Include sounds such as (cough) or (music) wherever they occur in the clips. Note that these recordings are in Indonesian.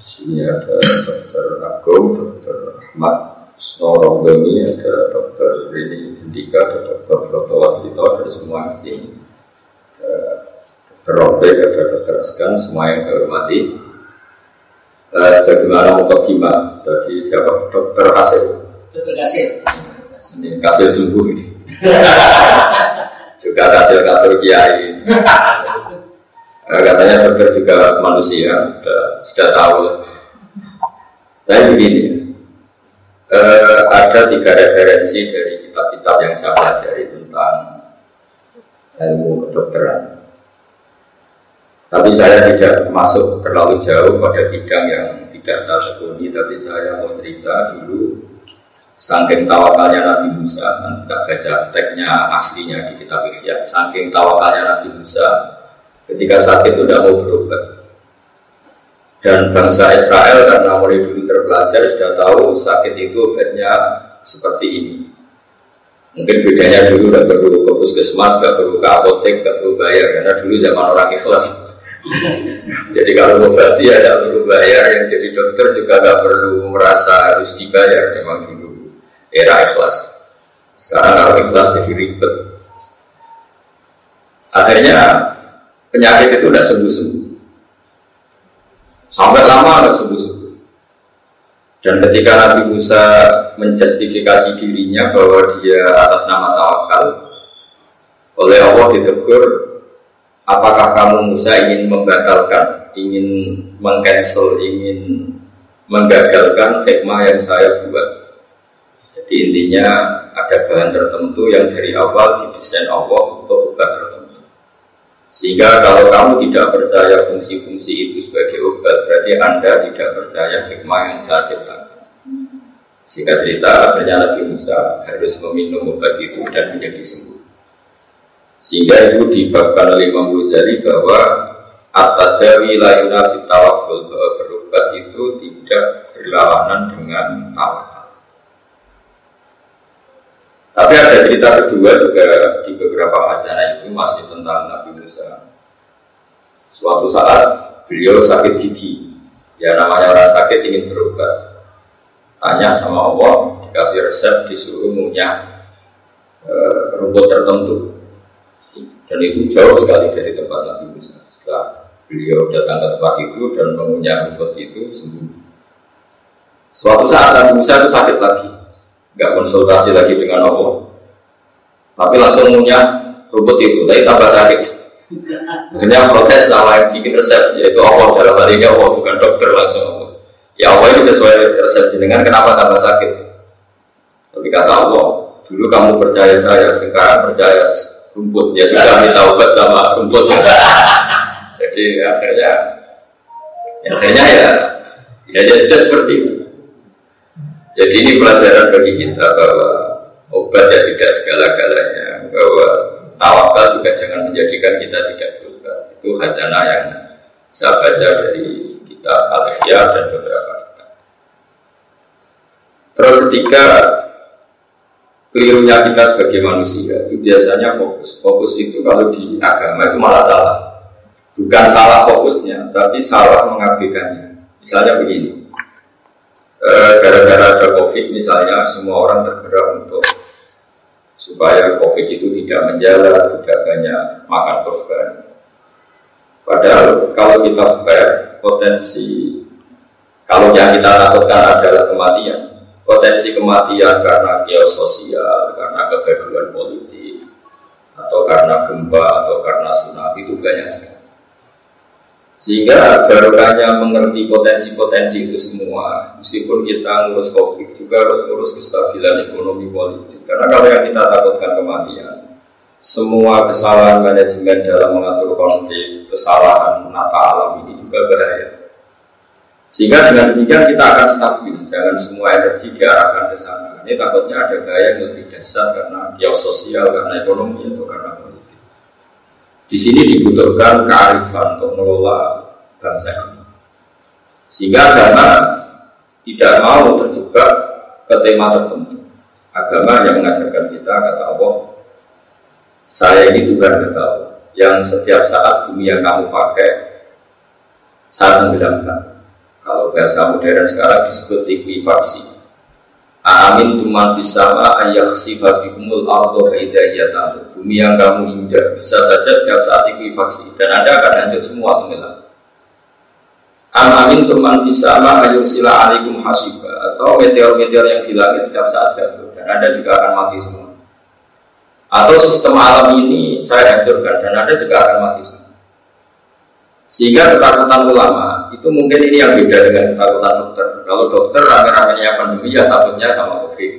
sini ada Dr. Agung, Dr. Ahmad Snorongdoni, ada Dr. Rini Jundika, ada Dr. Broto Wasito, dan semua di sini. Dr. Rofik, ada Dr. Askan, semua yang saya hormati. Uh, sebagaimana mukadimah dari siapa Dr. Hasil. Dr. Hasil. Ini Hasil sembuh ini. (laughs) juga hasil kantor kiai. (laughs) Uh, katanya dokter juga manusia, sudah, sudah tahu. Tapi begini, uh, ada tiga referensi dari kitab-kitab yang saya pelajari tentang ilmu kedokteran. Tapi saya tidak masuk terlalu jauh pada bidang yang tidak saya tekuni, tapi saya mau cerita dulu Saking tawakalnya Nabi Musa, nanti kita baca teksnya aslinya di kitab Ihya. Saking tawakalnya Nabi Musa, ketika sakit sudah mau berobat. Dan bangsa Israel karena mulai dulu terpelajar sudah tahu sakit itu obatnya seperti ini. Mungkin bedanya dulu nggak perlu ke puskesmas, nggak perlu ke apotek, nggak perlu bayar karena dulu zaman orang ikhlas. (laughs) jadi kalau obati ya nggak perlu bayar, yang jadi dokter juga nggak perlu merasa harus dibayar memang dulu era ikhlas. Sekarang kalau ikhlas jadi ribet. Akhirnya penyakit itu tidak sembuh-sembuh. Sampai lama tidak sembuh-sembuh. Dan ketika Nabi Musa menjustifikasi dirinya bahwa dia atas nama tawakal, oleh Allah ditegur, apakah kamu Musa ingin membatalkan, ingin mengcancel, ingin menggagalkan hikmah yang saya buat? Jadi intinya ada bahan tertentu yang dari awal didesain Allah untuk obat tertentu. Sehingga kalau kamu tidak percaya fungsi-fungsi itu sebagai obat, berarti Anda tidak percaya hikmah yang saya ciptakan. Sehingga cerita akhirnya Nabi Musa harus meminum obat itu dan menjadi sembuh. Sehingga itu dibabkan oleh Imam Ghazali bahwa At-tajawi layuna bitawakul bahwa berobat itu tidak berlawanan dengan tawakal. Tapi ada cerita kedua juga di beberapa khazanah itu masih tentang Nabi Musa. Suatu saat beliau sakit gigi, ya namanya orang sakit ingin berobat. Tanya sama Allah, dikasih resep, disuruh ngunyah e, rumput tertentu. Dan itu jauh sekali dari tempat Nabi Musa. Setelah beliau datang ke tempat itu dan mengunyah rumput itu sembuh. Suatu saat Nabi Musa itu sakit lagi, nggak konsultasi lagi dengan Allah. Tapi langsung punya rumput itu. Tapi tambah sakit. Akhirnya protes sama yang bikin resep yaitu Allah. Dalam hal ini Allah bukan dokter langsung Allah. Ya Allah ini sesuai resep jenengan kenapa tambah sakit? Tapi kata Allah dulu kamu percaya saya sekarang percaya rumput. Ya sudah minta obat sama rumput. Jadi akhirnya ya akhirnya ya ya, ya sudah seperti itu jadi ini pelajaran bagi kita bahwa obat ya tidak segala-galanya, bahwa tawakal juga jangan menjadikan kita tidak berubah. Itu khazanah yang saya baca dari kita al dan beberapa kitab. Terus ketika kelirunya kita sebagai manusia itu biasanya fokus. Fokus itu kalau di agama itu malah salah. Bukan salah fokusnya, tapi salah mengabaikannya. Misalnya begini, gara-gara ada COVID misalnya semua orang tergerak untuk supaya COVID itu tidak menjalar, tidak banyak makan korban. Padahal kalau kita fair, potensi kalau yang kita takutkan adalah kematian, potensi kematian karena chaos sosial, karena kegaduhan politik, atau karena gempa, atau karena tsunami itu banyak sekali. Sehingga barokahnya mengerti potensi-potensi itu semua, meskipun kita ngurus COVID juga harus ngurus kestabilan ekonomi politik. Karena kalau yang kita takutkan kematian, semua kesalahan manajemen dalam mengatur konflik, kesalahan menata alam ini juga bahaya. Sehingga dengan demikian kita akan stabil, jangan semua energi diarahkan ke sana. Ini takutnya ada gaya yang lebih dasar karena kios sosial, karena ekonomi atau karena. Di sini dibutuhkan kearifan untuk mengelola bangsa ini. Sehingga agama tidak mau terjebak ke tema tertentu. Agama yang mengajarkan kita kata Allah, saya ini Tuhan kata Allah, yang setiap saat bumi yang kamu pakai saat tenggelamkan. Kalau bahasa modern sekarang disebut likuifaksi. Amin tuman fisama ayakhsifa bikumul ardo faidahiyatan Bumi yang kamu injak bisa saja setiap saat likuifaksi dan Anda akan hancur semua tenggelam Am amin tuman fisama ayursila alaikum hasiba atau meteor-meteor yang di langit setiap saat jatuh dan Anda juga akan mati semua. Atau sistem alam ini saya hancurkan dan Anda juga akan mati semua. Sehingga ketakutan ulama itu mungkin ini yang beda dengan ketakutan dokter. Kalau dokter rame-ramenya pandemi ya takutnya sama COVID.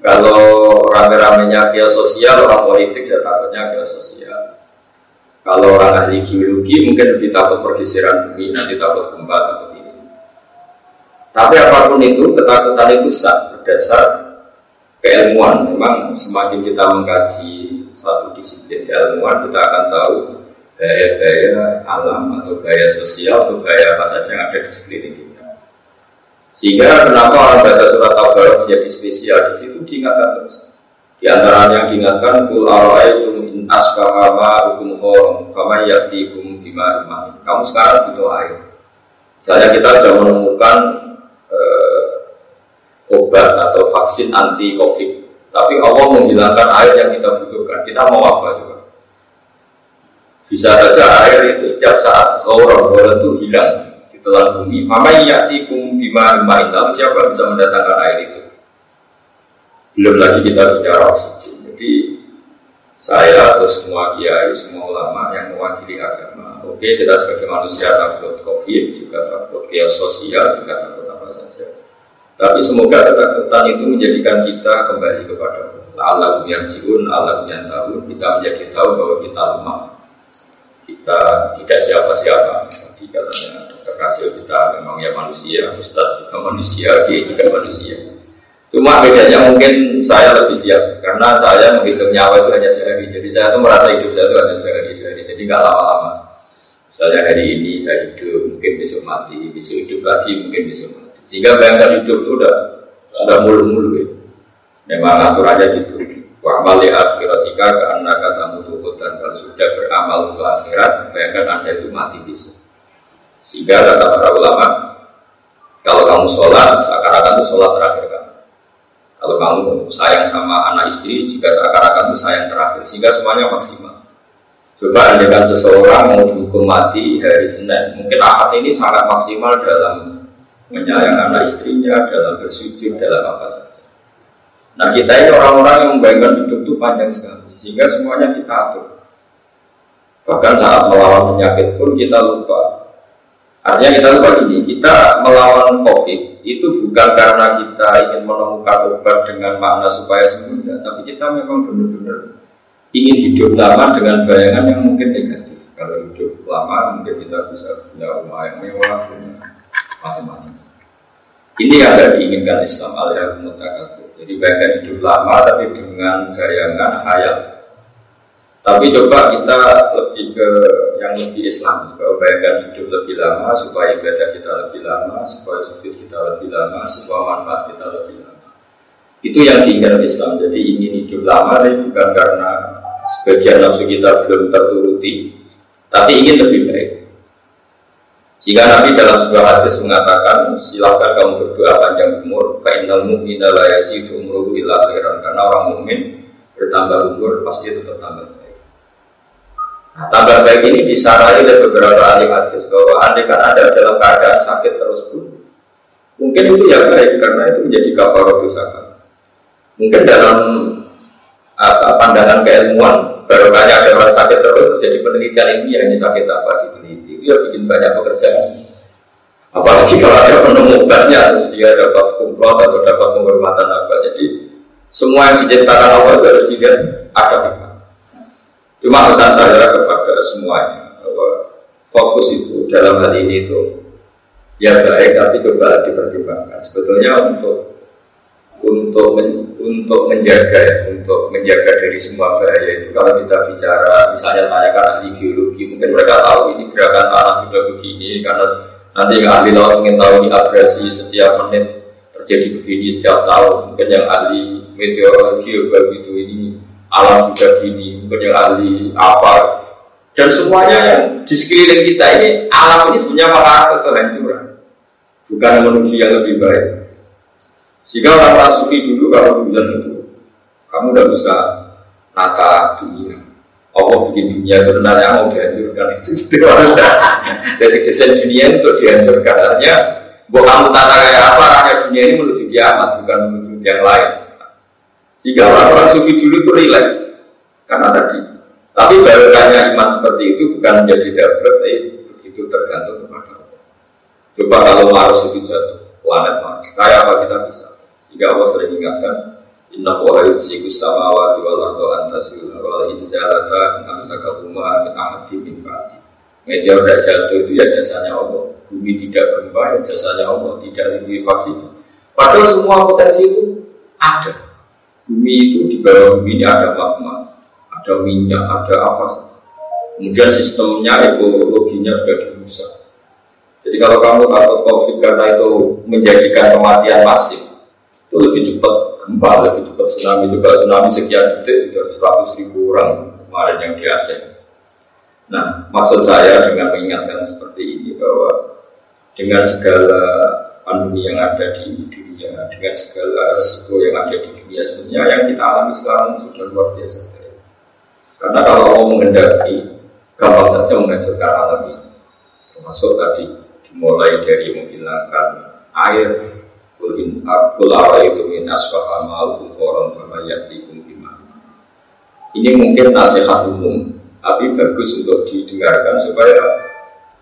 Kalau rame-ramenya kios sosial, orang politik ya takutnya kios sosial. Kalau orang ahli geologi mungkin lebih takut pergeseran bumi, nanti takut gempa, takut ini. Tapi apa pun itu, ketakutan itu sah berdasar keilmuan. Memang semakin kita mengkaji satu disiplin keilmuan, kita akan tahu gaya-gaya alam atau gaya sosial atau gaya apa saja yang ada di sekeliling kita. Sehingga kenapa orang baca surat Tabar menjadi spesial di situ diingatkan terus. Di antara yang diingatkan kul itu in asbahama hukum khorom kama yatikum bima iman. Kamu sekarang butuh air. Misalnya kita sudah menemukan eh, obat atau vaksin anti covid, tapi Allah menghilangkan air yang kita butuhkan. Kita mau apa juga? Bisa saja air itu setiap saat khorom itu hilang di telan bumi. Mama yatikum bima iman. Lalu siapa bisa mendatangkan air itu? Belum lagi kita bicara oksigen. Jadi saya atau semua kiai, semua ulama yang mewakili agama, oke kita sebagai manusia takut covid, juga takut chaos sosial, juga takut apa saja. Tapi semoga ketakutan itu menjadikan kita kembali kepada Allah yang jiun, Allah yang tahu, kita menjadi tahu bahwa kita lemah, kita tidak siapa-siapa. Jadi katanya dokter Kasil kita memang ya manusia, Ustadz juga manusia, dia juga manusia. Cuma bedanya mungkin saya lebih siap karena saya menghitung nyawa itu hanya sehari. Jadi saya tuh merasa hidup saya itu hanya sehari sehari. Jadi nggak lama-lama. Misalnya hari ini saya hidup, mungkin besok mati, besok hidup lagi, mungkin besok mati. Sehingga bayangkan hidup itu udah udah mulu-mulu ya. Memang aturannya gitu. Wa amali akhiratika ke kata mutu dan kalau sudah beramal untuk akhirat, bayangkan anda itu mati besok. Sehingga kata para ulama, kalau kamu sholat, seakan-akan itu sholat terakhir kamu. Kalau kamu sayang sama anak istri juga seakan-akan itu sayang terakhir sehingga semuanya maksimal. Coba andaikan seseorang mau dihukum mati hari Senin, mungkin ahad ini sangat maksimal dalam menyayang anak istrinya, dalam bersujud, dalam apa saja. Nah kita ini orang-orang yang membayangkan hidup itu panjang sekali, sehingga semuanya kita atur. Bahkan saat melawan penyakit pun kita lupa. Artinya kita lupa ini, kita melawan COVID itu bukan karena kita ingin menemukan obat dengan makna supaya sembuh, tapi kita memang benar-benar ingin hidup lama dengan bayangan yang mungkin negatif. Kalau hidup lama mungkin kita bisa punya rumah yang mewah, punya macam-macam. Ini yang tidak diinginkan Islam al Jadi bayangan hidup lama tapi dengan bayangan khayal tapi coba kita lebih ke yang lebih Islam, bahwa bayangkan hidup lebih lama supaya ibadah kita lebih lama, supaya sujud kita lebih lama, supaya manfaat kita lebih lama. Itu yang diinginkan Islam. Jadi ingin hidup lama tapi bukan karena sebagian nafsu kita belum terturuti, tapi ingin lebih baik. Jika Nabi dalam sebuah hadis mengatakan silakan kamu berdoa panjang umur, fa'inal mu'mina la yazidu umruhu karena orang mukmin bertambah umur pasti itu bertambah Nah, tambah baik ini disarai oleh beberapa ahli hadis bahwa andai kan ada dalam keadaan sakit terus pun mungkin itu ya baik karena itu menjadi kabar dosa. Mungkin dalam apa, pandangan keilmuan baru banyak ada orang sakit terus jadi penelitian ini ya ini sakit apa diteliti. Itu ya bikin banyak pekerjaan. Apalagi kalau ada penemukannya terus dia dapat kumplot atau dapat penghormatan apa. Jadi semua yang diciptakan Allah itu harus tidak ada Cuma pesan saya kepada semuanya bahwa fokus itu dalam hal ini itu ya baik tapi coba dipertimbangkan. Sebetulnya untuk untuk men, untuk menjaga untuk menjaga dari semua bahaya itu. Kalau kita bicara misalnya tanyakan ahli geologi mungkin mereka tahu ini gerakan tanah sudah begini karena nanti yang ahli laut ingin tahu ini abrasi setiap menit terjadi begini setiap tahun. Mungkin yang ahli meteorologi begitu ini alam sudah gini mungkin yang ahli apa. Dan semuanya yang di sekeliling kita ini alam ini mengarah ke kehancuran bukan menuju yang lebih baik sehingga orang-orang sufi dulu kalau bilang itu kamu udah bisa nata dunia. Allah bikin dunia itu sebenarnya mau dihancurkan itu (laughs) jadi desain dunia untuk dihancurkan. Artinya buat kamu tata kayak apa arahnya dunia ini menuju kiamat bukan menuju yang lain. Sehingga orang-orang sufi dulu itu relax karena tadi tapi barokahnya iman seperti itu bukan menjadi dapat, tapi begitu tergantung kepada Allah. Coba kalau Mars itu jatuh, planet Mars, kayak apa kita bisa? Jika Allah sering ingatkan, Inna wa yusikus samawati wal ardu antasila wal inzalata amsaka huma min ahadi min ba'di. Meteor tidak jatuh itu ya jasanya Allah. Bumi tidak gempa ya jasanya Allah, tidak likuifaksi. Padahal semua potensi itu ada. Bumi itu di bawah bumi ini ada magma, ada minyak, ada apa saja. Kemudian sistemnya, ekologinya sudah dirusak. Jadi kalau kamu takut COVID karena itu menjadikan kematian masif, itu lebih cepat gempa, lebih cepat tsunami. Juga tsunami sekian detik sudah 100 ribu orang kemarin yang di Aceh. Nah, maksud saya dengan mengingatkan seperti ini bahwa dengan segala pandemi yang ada di dunia, dengan segala resiko yang ada di dunia sebenarnya yang kita alami sekarang sudah luar biasa. Karena kalau Allah mengendaki, gampang saja menghancurkan alam ini. Termasuk tadi dimulai dari menghilangkan air, kulin kulawa itu min asfaha ma'al koron yatikum Ini mungkin nasihat umum, tapi bagus untuk didengarkan supaya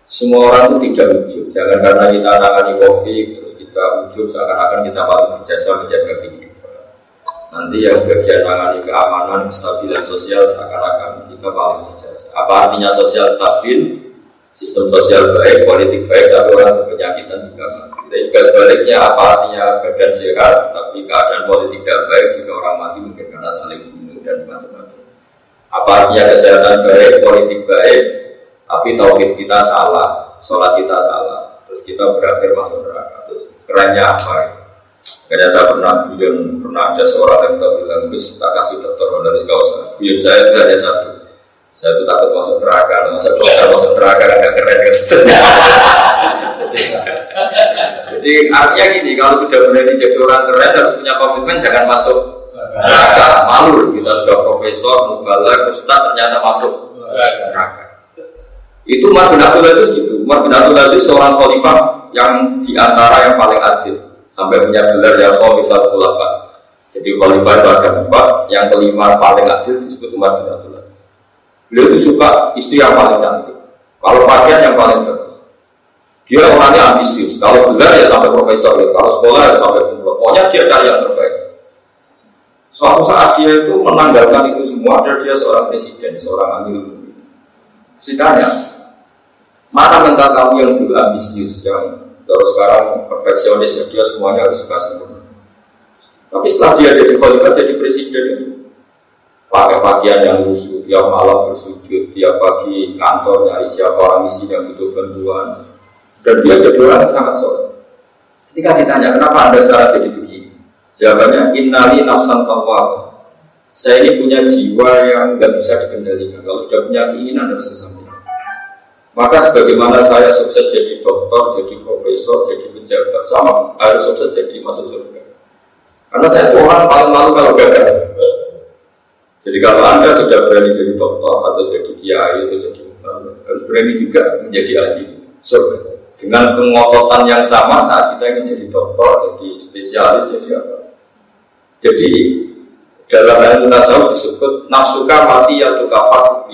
semua orang itu tidak ujub. Jangan karena kita nangani covid terus kita ujub seakan-akan kita malu berjasa menjaga kehidupan. Nanti yang bagian menangani keamanan, kestabilan sosial seakan-akan kita paling berjasa. Apa artinya sosial stabil? Sistem sosial baik, politik baik, tapi orang berpenyakitan juga mati. Kita juga sebaliknya, apa artinya badan sehat, tapi keadaan politik tidak baik juga orang mati mungkin karena saling bunuh dan macam-macam. Apa artinya kesehatan baik, politik baik, tapi tauhid kita salah, sholat kita salah, terus kita berakhir masuk neraka. Terus kerennya apa? Karena saya pernah buyun pernah ada seorang yang bilang Gus tak kasih dokter honoris causa. Buyun saya itu hanya satu. Saya itu takut masuk neraka, masa dokter masuk neraka kan gak keren kan. (laughs) jadi, artinya gini, kalau sudah berani jadi orang keren harus punya komitmen jangan masuk neraka. Malu kita sudah profesor, mubalak, ustaz ternyata masuk neraka. Itu Umar bin Abdul Aziz gitu. Umar bin Abdul Aziz seorang khalifah yang di antara yang paling adil sampai punya gelar ya bisa khulafa. Jadi khalifah itu ada empat, yang kelima paling adil disebut Umar bin Abdul Aziz. Beliau itu suka istri yang paling cantik. Kalau pakaian yang paling bagus. Dia orangnya ambisius. Kalau gelar ya sampai profesor, ya. kalau sekolah ya sampai kumlot. Pokoknya dia cari yang terbaik. Suatu saat dia itu menanggalkan itu semua dan dia seorang presiden, seorang amil. Ditanya, mana mental kamu yang dulu ambisius, yang Terus sekarang perfeksionis ya dia semuanya harus suka sempurna. Tapi setelah dia jadi khalifah jadi presiden pakai pakaian yang lusuh, tiap malam bersujud, tiap pagi kantor nyari siapa orang miskin yang butuh bantuan, dan dia jadi orang yang sangat soleh. Ketika ditanya kenapa anda sekarang jadi begini, jawabannya innali nafsan tawwab. Saya ini punya jiwa yang nggak bisa dikendalikan. Kalau sudah punya keinginan harus sesampai. Maka sebagaimana saya sukses jadi dokter, jadi profesor, jadi pejabat, sama harus sukses jadi masuk surga. Karena saya tuh orang paling malu kalau gagal. Jadi kalau anda sudah berani jadi dokter atau jadi kiai atau jadi ulama, harus berani juga menjadi ahli surga. Dengan kengototan yang sama saat kita ingin jadi dokter, jadi spesialis, jadi apa. Jadi dalam ilmu tasawuf disebut nafsuka mati ya tukafar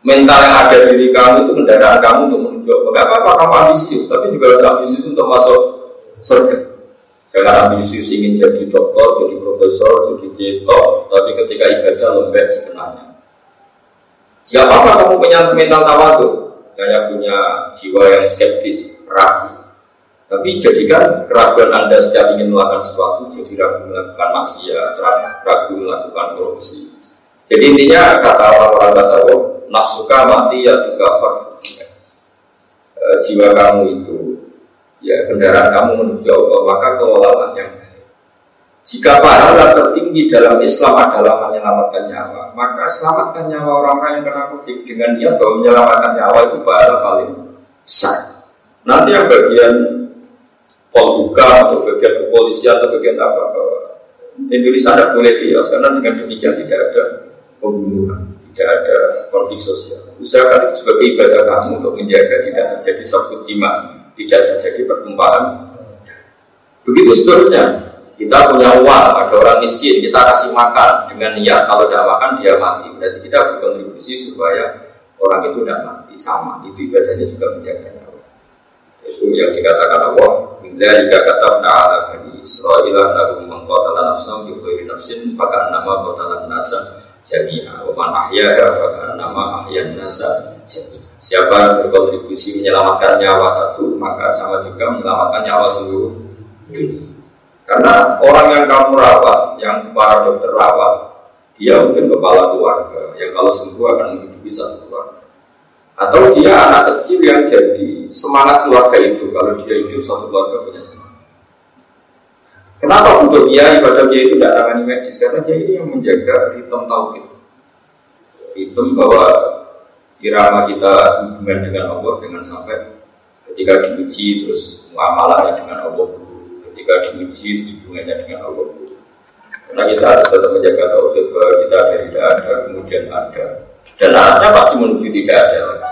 mental yang ada di diri kamu itu kendaraan kamu untuk menuju enggak apa-apa kamu ambisius tapi juga harus ambisius untuk masuk surga jangan ambisius ingin jadi dokter jadi profesor jadi ketok tapi ketika ibadah lembek sebenarnya. Siapa apa kamu punya mental tuh saya punya jiwa yang skeptis ragu. Tapi jadikan keraguan Anda setiap ingin melakukan sesuatu, jadi ragu melakukan maksiat, ragu melakukan korupsi. Jadi intinya kata orang-orang tasawuf, nafsuka mati ya juga e, jiwa kamu itu, ya kendaraan kamu menuju Allah, maka kelolalah yang jika pahala tertinggi dalam Islam adalah menyelamatkan nyawa, maka selamatkan nyawa orang-orang yang kena covid dengan dia bahwa menyelamatkan nyawa itu pahala paling besar. Nanti yang bagian polbuka atau bagian kepolisian atau bagian apa bahwa Indonesia tidak boleh dia karena dengan demikian tidak ada pembunuhan, tidak ada konflik sosial. Usahakan itu sebagai ibadah kamu untuk menjaga tidak terjadi sabut jima, tidak terjadi pertumpahan. Begitu seterusnya. Kita punya uang, ada orang miskin, kita kasih makan dengan niat kalau tidak makan dia mati. Berarti kita berkontribusi supaya orang itu tidak mati. Sama, itu ibadahnya juga menjaga nyawa. Itu yang dikatakan Allah dari kata ala bani Israel lalu mengkotalan nafsam di khairi nafsin fakar nama kotalan nasa jami'a wa man ahyaha fakar nama ahyan nasa jami'a siapa berkontribusi menyelamatkan nyawa satu maka sama juga menyelamatkan nyawa seluruh karena orang yang kamu rawat yang para dokter rawat dia mungkin kepala keluarga yang kalau sembuh akan menghidupi satu keluarga atau dia anak kecil yang jadi semangat keluarga itu kalau dia hidup satu keluarga punya semangat. Kenapa untuk dia ibadah dia itu tidak tangani medis? Karena dia ini yang menjaga ritme tauhid. Ritme bahwa irama kita hubungan dengan Allah jangan sampai ketika diuji terus muamalahnya dengan Allah. Ketika diuji terus hubungannya dengan Allah. Karena kita harus tetap menjaga tauhid bahwa kita dari tidak ada kemudian ada dan arahnya pasti menuju tidak ada lagi.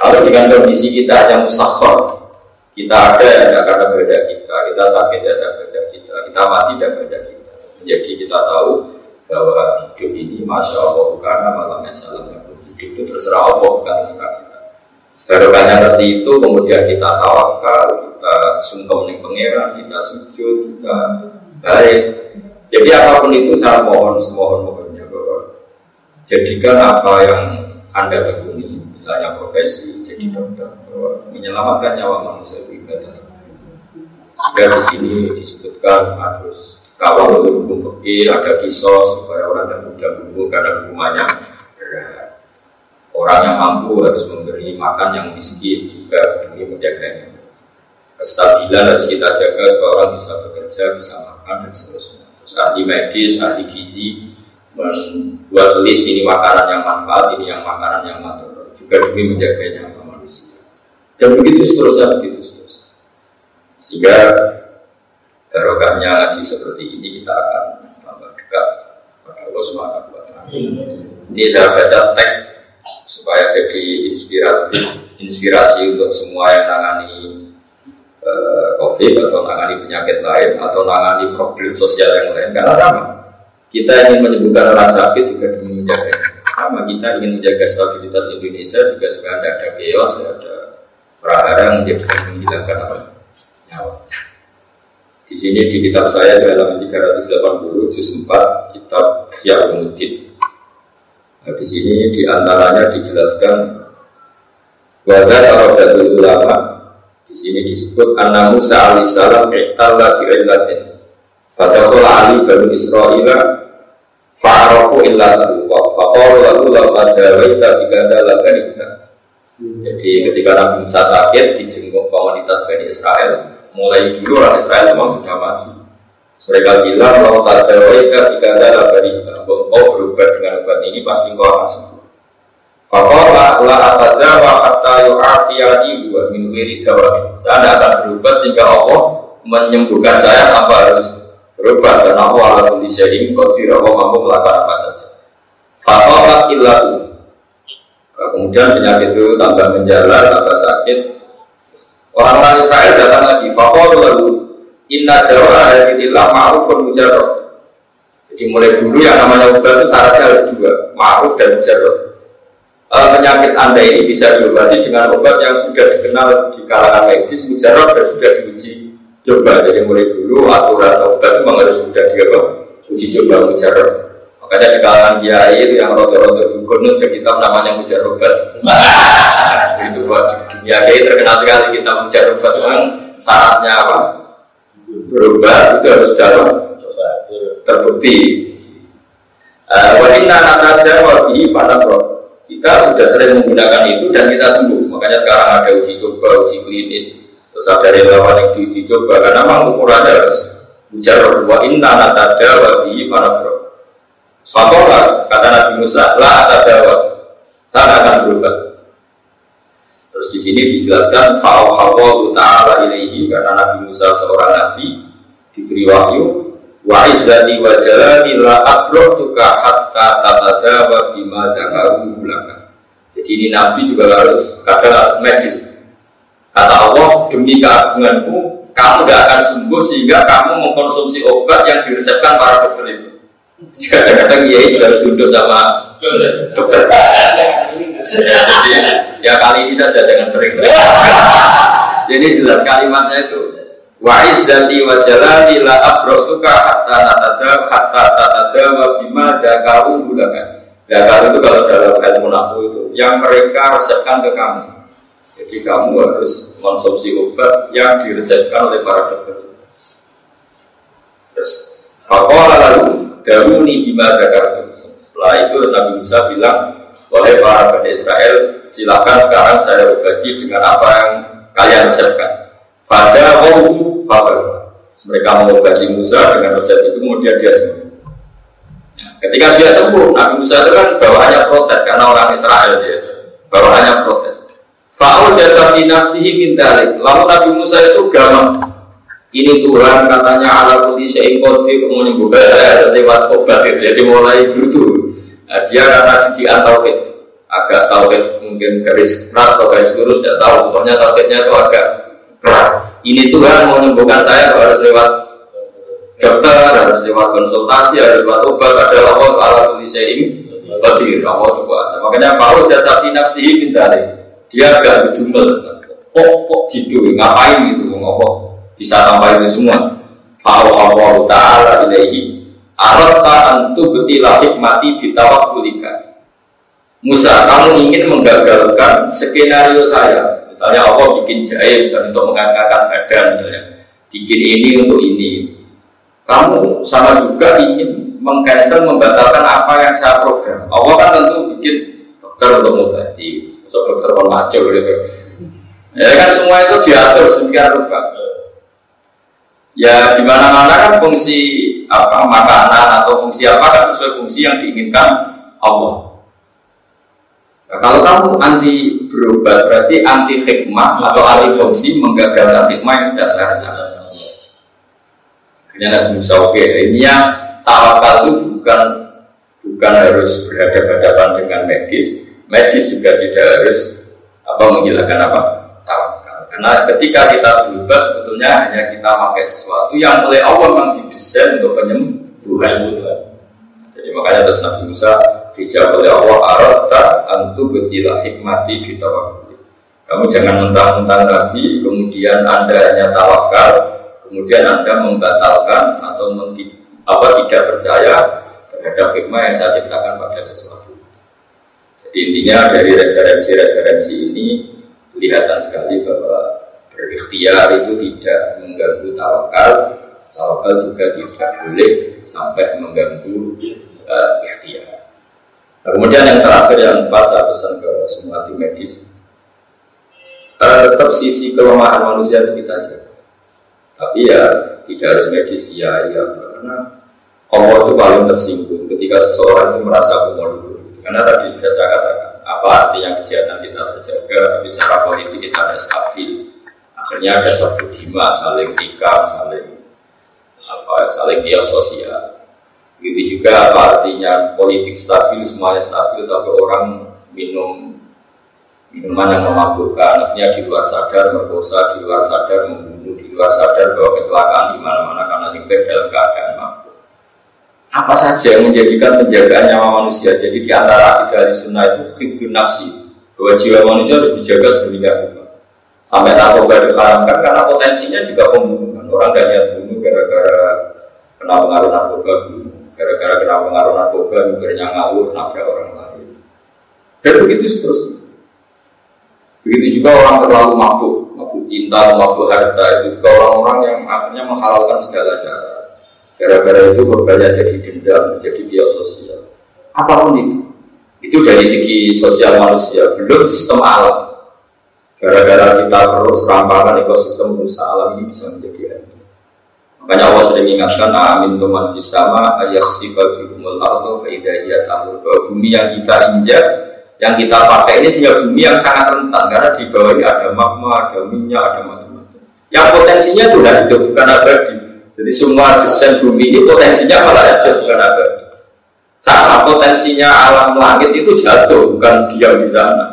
Kalau dengan kondisi kita yang musakhor, kita ada ya ada karena beda kita, kita sakit ya ada beda kita, kita mati ya beda kita. Jadi kita tahu bahwa hidup ini masya Allah karena malam salam itu terserah Allah bukan terserah kita. Barokahnya seperti itu kemudian kita tawakal, kita sungkem nih pangeran, kita sujud, kita baik. Jadi apa pun itu saya mohon, semohon mohon jadikan apa yang anda tekuni, misalnya profesi jadi dokter, bahwa menyelamatkan nyawa manusia itu ibadah. Sehingga di sini disebutkan harus kawal oleh hukum fikih, ada kisos supaya orang tidak mudah bunuh karena hukumannya. Orang yang mampu harus memberi makan yang miskin juga demi menjaganya. Kestabilan harus kita jaga supaya orang bisa bekerja, bisa makan dan seterusnya. Terus ahli medis, ahli gizi, membuat list ini makanan yang manfaat, ini yang makanan yang manfaat juga demi menjaga nyawa manusia. Dan begitu seterusnya, begitu seterusnya. Sehingga barokahnya ngaji seperti ini kita akan tambah dekat pada Allah taala. Ini saya baca teks supaya jadi inspirasi inspirasi untuk semua yang nangani uh, COVID atau nangani penyakit lain atau nangani problem sosial yang lain karena apa? Kita ingin menyembuhkan orang sakit juga demi menjaga sama kita ingin menjaga stabilitas Indonesia juga supaya tidak ada chaos, tidak ada prahara yang menjadi menghilangkan apa nyawa. Di sini di kitab saya di halaman 380 juz 4 kitab Syahrumuddin. Nah, di sini di antaranya dijelaskan Wadah Tarodatul Ulama di sini disebut Anna Musa alaihissalam Iqtalla bi'illatin Fadakhul Ali Bani Israel Fa'arafu illa lahu wa faqalu lahu law tadawaita bikada lakanita. Jadi ketika Nabi Musa sakit dijenguk komunitas Bani Israel, mulai dulu orang Israel memang sudah maju. Mereka bilang law tadawaita bikada lakanita. Engkau berubah dengan obat ini pasti kau akan sembuh. Faqala la atada wa hatta yu'afiyani wa min wiri dawamin. Saya tidak akan berubah sehingga Allah menyembuhkan saya tanpa harus berubah dan aku ala kulli syai'in qadir Allah mampu melakukan apa saja. Fatolat illahu. Kemudian penyakit itu tambah menjalar, tambah sakit. Orang-orang Israel datang lagi. Fakol lalu inna dawa hadillah ma'rufun mujarrad. Jadi mulai dulu yang namanya obat itu syaratnya harus dua, ma'ruf dan mujarrad. E, penyakit anda ini bisa diobati dengan obat yang sudah dikenal di kalangan medis mujarab dan sudah diuji coba jadi mulai dulu aturan obat memang harus sudah dia uji coba mujarab makanya di kalangan kiai itu yang roto-roto dukun itu kitab namanya mujarobat (laughs) itu buat dunia kiai terkenal sekali kita mujarobat memang syaratnya apa? Berubah itu harus dalam terbukti. Eh, wa inna nataja wa bihi Kita sudah sering menggunakan itu dan kita sembuh. Makanya sekarang ada uji coba, uji klinis. Terus ada relawan yang diuji coba karena memang ukurannya harus ujar wa inna nataja wa bihi fanabro. Fakola kata Nabi Musa, la atadawa. Saya akan berubah. Terus di sini dijelaskan fa'auhallahu ta'ala ilaihi karena Nabi Musa seorang nabi diberi wahyu wa izzati wa jalali la tuka hatta tatadawa bima dakaru laka. Jadi ini nabi juga harus kadang medis. Kata Allah, demi keagunganku, kamu tidak akan sembuh sehingga kamu mengkonsumsi obat yang diresepkan para dokter itu. Jika kadang-kadang iya juga harus duduk sama dokter. Jadi Ya kali (laughs) ini saja jangan sering-sering. Jadi jelas kalimatnya itu wa izzati wa jalali la abratuka hatta natada hatta tatada wa bima dakaru gulakan. Dakaru itu kalau dalam ilmu nahu itu yang mereka resepkan ke kamu. Jadi kamu harus konsumsi obat yang diresepkan oleh para dokter. Terus Fakola lalu Daruni bima dakaru. Setelah itu Nabi Musa bilang oleh para Bani Israel, silakan sekarang saya berbagi dengan apa yang kalian resepkan. Pada wawu fabel. Mereka mengobati Musa dengan resep itu, kemudian dia sembuh. Ya, ketika dia sembuh, Nabi Musa itu kan bawaannya protes karena orang Israel dia. Bawaannya protes. Fa'u jasa nafsihi min Lalu Nabi Musa itu gamang. Ini Tuhan katanya ala kulli syai'in qadir menyembuhkan saya harus lewat obat itu. Jadi mulai butuh Nah, dia karena didikan tauhid, agak tauhid mungkin garis keras atau garis lurus tidak tahu. Pokoknya tauhidnya itu agak keras. Ini Tuhan mau menyembuhkan saya harus lewat dokter, harus lewat konsultasi, harus lewat obat. Ada Allah Allah tulisnya ini qadir, Allah itu kuasa. Makanya Fauz jasati nafsihi bintari. Dia agak bedumel. Kok kok jidu, ngapain gitu, ngomong bisa tambahin semua. Allah Ta'ala ilaihi Arata antu betilah hikmati bitawakulika Musa, kamu ingin menggagalkan skenario saya. Misalnya Allah bikin jahe misalnya untuk mengangkatkan badan misalnya. Bikin ini untuk ini. Kamu sama juga ingin mengcancel, membatalkan apa yang saya program. Allah kan tentu bikin dokter untuk mengobati. Masuk dokter pemacul gitu. Ya kan semua itu diatur sedemikian rupa Ya di mana-mana kan fungsi apa makanan atau fungsi apa kan sesuai fungsi yang diinginkan Allah. Nah, kalau kamu anti berubah berarti anti hikmah atau anti fungsi menggagalkan hikmah yang sudah saya rencanakan. Akhirnya Nabi Musa ini yang tawakal itu bukan bukan harus berhadapan-hadapan dengan medis, medis juga tidak harus apa menghilangkan apa karena ketika kita berubah sebetulnya hanya kita pakai sesuatu yang oleh Allah memang didesain untuk penyembuhan. Jadi makanya terus Nabi Musa dijawab oleh Allah arata antu betilah hikmati kita Kamu jangan mentang-mentang Nabi, kemudian Anda hanya tawakal, kemudian Anda membatalkan atau menti, apa tidak percaya terhadap hikmah yang saya ciptakan pada sesuatu. Jadi intinya dari referensi-referensi ini kelihatan sekali bahwa berikhtiar itu tidak mengganggu tawakal. Tawakal juga tidak boleh sampai mengganggu uh, ikhtiar. Nah, kemudian yang terakhir yang empat saya pesan ke semua tim medis. Uh, tetap sisi kelemahan manusia itu kita jaga tapi ya tidak harus medis iya iya karena Allah itu paling tersinggung ketika seseorang itu merasa dulu. Karena tadi sudah saya katakan apa artinya kesehatan kita terjaga, tapi secara politik kita ada stabil. Akhirnya ada satu dima, saling tikam, saling apa, saling kios sosial. Begitu juga apa artinya politik stabil, semuanya stabil, tapi orang minum minuman yang memabukkan, akhirnya di luar sadar merkosa, di luar sadar membunuh, di luar sadar bahwa kecelakaan di mana-mana karena nyepet dalam keadaan apa saja yang menjadikan penjagaan nyawa manusia. Jadi di antara idealis sunnah itu fikir nafsi bahwa jiwa manusia harus dijaga sedemikian rupa. Sampai narkoba diharamkan karena potensinya juga pembunuhan. Orang gak niat bunuh gara-gara kena pengaruh narkoba gara-gara kena pengaruh narkoba mikirnya ngawur nabrak orang lain. Dan begitu seterusnya. Begitu juga orang terlalu mabuk, mabuk cinta, mabuk harta itu juga orang-orang yang akhirnya menghalalkan segala cara. Gara-gara itu korbannya jadi dendam, jadi bios sosial. Apa pun itu. Itu dari segi sosial manusia, belum sistem alam. Gara-gara kita terus rampakan ekosistem rusak alam ini bisa menjadi hancur. Makanya Allah sering ingatkan, amin tuman fisama ayah sifat bikumul ardo faidahiyat tamur bahwa bumi yang kita injak, yang kita pakai ini punya bumi yang sangat rentan karena di bawah ini ada magma, ada minyak, ada macam-macam. Yang potensinya itu hidup bukan abadi. Jadi semua desain bumi ini potensinya malah hidup bukan abadi. Sama potensinya alam langit itu jatuh bukan diam di sana.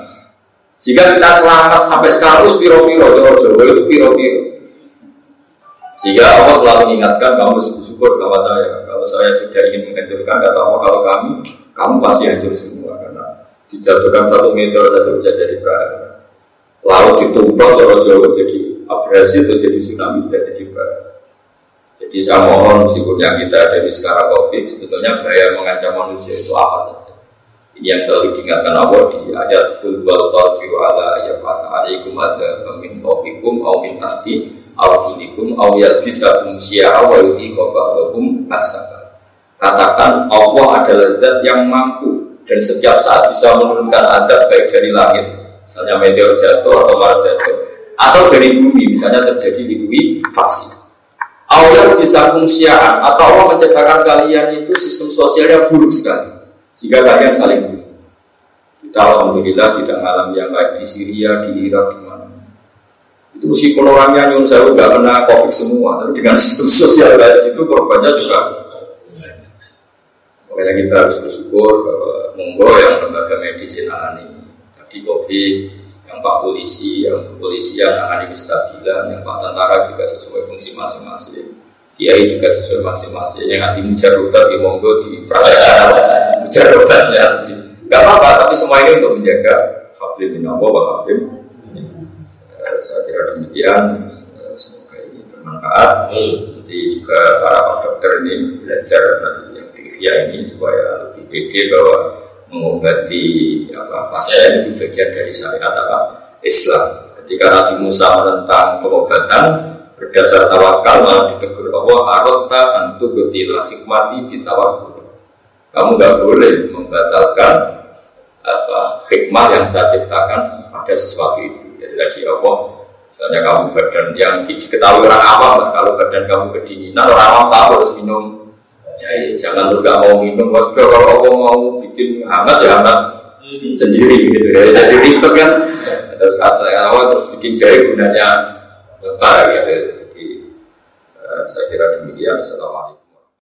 Sehingga kita selamat sampai sekarang itu piro-piro, Jawa itu piro-piro. Sehingga Allah selalu mengingatkan kamu bersyukur sama saya. Kalau saya sudah ingin menghancurkan, kata Allah kalau kami, kamu pasti hancur semua karena dijatuhkan satu meter saja bisa jadi bahaya. Laut ditumpah, Jawa Jawa jadi abrasi atau jadi tsunami sudah jadi bahaya. Jadi saya mohon meskipun yang kita dari sekarang COVID sebetulnya bahaya mengancam manusia itu apa saja. Ini yang selalu diingatkan Allah di ayat Kul wal qadiru ala ya alaikum ada min fawqikum aw min tahti aw junikum aw yalbisakum syi'a wa yudiqa ba'dakum asaba. Katakan Allah adalah zat yang mampu dan setiap saat bisa menurunkan adab baik dari langit, misalnya meteor jatuh atau Mars jatuh, atau dari bumi, misalnya terjadi likuifaksi. Allah bisa fungsian atau Allah menciptakan kalian itu sistem sosialnya buruk sekali sehingga kalian saling bunuh. Kita alhamdulillah tidak mengalami yang baik di Syria, di Irak, di mana. Itu meskipun orangnya nyun saya nggak kena covid semua, tapi dengan sistem sosial kayak itu korbannya juga. Makanya kita harus bersyukur bahwa monggo yang lembaga medis ini tadi covid, yang Pak Polisi, yang kepolisian, yang ini stabilan, yang Pak Tentara juga sesuai fungsi masing-masing. Kiai juga sesuai masing-masing. Yang nanti mujarobat di monggo di praktek mujarobatnya. Gak apa-apa, tapi semua ini untuk menjaga hablim bin Allah wa hablim. Eh, saya kira demikian. Eh, semoga ini bermanfaat. Nanti juga para pak dokter ini belajar nanti yang di ini supaya lebih pede bahwa mengobati apa, pasien itu bagian dari syariat apa Islam. Ketika Nabi Musa menentang pengobatan, berdasar tawakal malah ditegur Allah arota antu betila hikmati ditawakul kamu nggak boleh membatalkan apa hikmah yang saya ciptakan pada sesuatu itu. Jadi tadi Allah misalnya kamu badan yang diketahui orang awam kalau badan kamu kedinginan orang awam tahu harus minum jahe jangan terus gak mau minum sudah kalau Allah mau bikin hangat ya hangat sendiri gitu ya jadi ribet kan terus kata awal terus bikin jahe gunanya apa gitu. Jadi uh, saya kira demikian. Assalamualaikum.